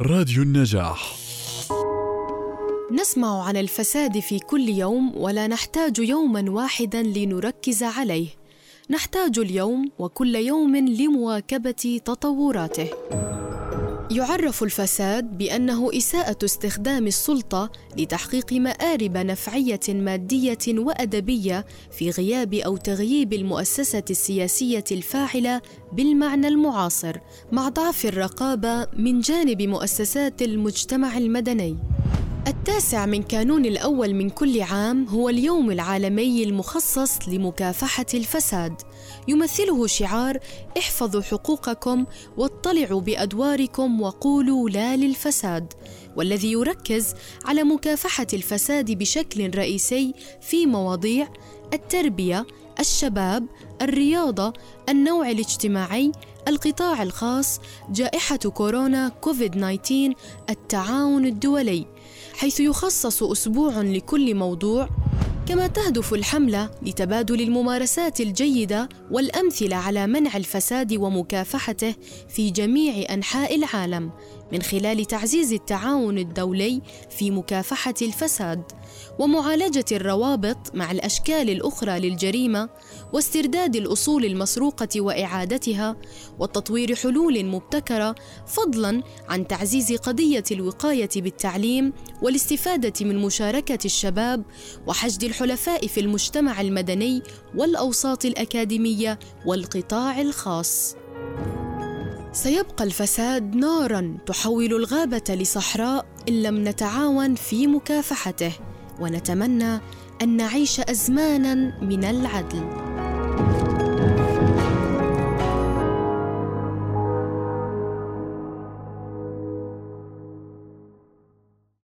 راديو النجاح. نسمع عن الفساد في كل يوم ولا نحتاج يوما واحدا لنركز عليه. نحتاج اليوم وكل يوم لمواكبة تطوراته. يعرف الفساد بأنه إساءة استخدام السلطة لتحقيق مآرب نفعية مادية وأدبية في غياب أو تغييب المؤسسة السياسية الفاعلة بالمعنى المعاصر مع ضعف الرقابة من جانب مؤسسات المجتمع المدني. التاسع من كانون الأول من كل عام هو اليوم العالمي المخصص لمكافحة الفساد. يمثله شعار احفظوا حقوقكم واطلعوا بأدواركم وقولوا لا للفساد. والذي يركز على مكافحة الفساد بشكل رئيسي في مواضيع التربية الشباب الرياضة النوع الاجتماعي القطاع الخاص جائحة كورونا كوفيد 19 التعاون الدولي حيث يخصص أسبوع لكل موضوع كما تهدف الحملة لتبادل الممارسات الجيدة والأمثلة على منع الفساد ومكافحته في جميع أنحاء العالم. من خلال تعزيز التعاون الدولي في مكافحة الفساد ومعالجة الروابط مع الأشكال الأخرى للجريمة واسترداد الأصول المسروقة وإعادتها وتطوير حلول مبتكرة فضلا عن تعزيز قضية الوقاية بالتعليم والاستفادة من مشاركة الشباب وحشد الحلفاء في المجتمع المدني والأوساط الأكاديمية والقطاع الخاص. سيبقى الفساد نارا تحول الغابة لصحراء إن لم نتعاون في مكافحته ونتمنى أن نعيش ازمانا من العدل.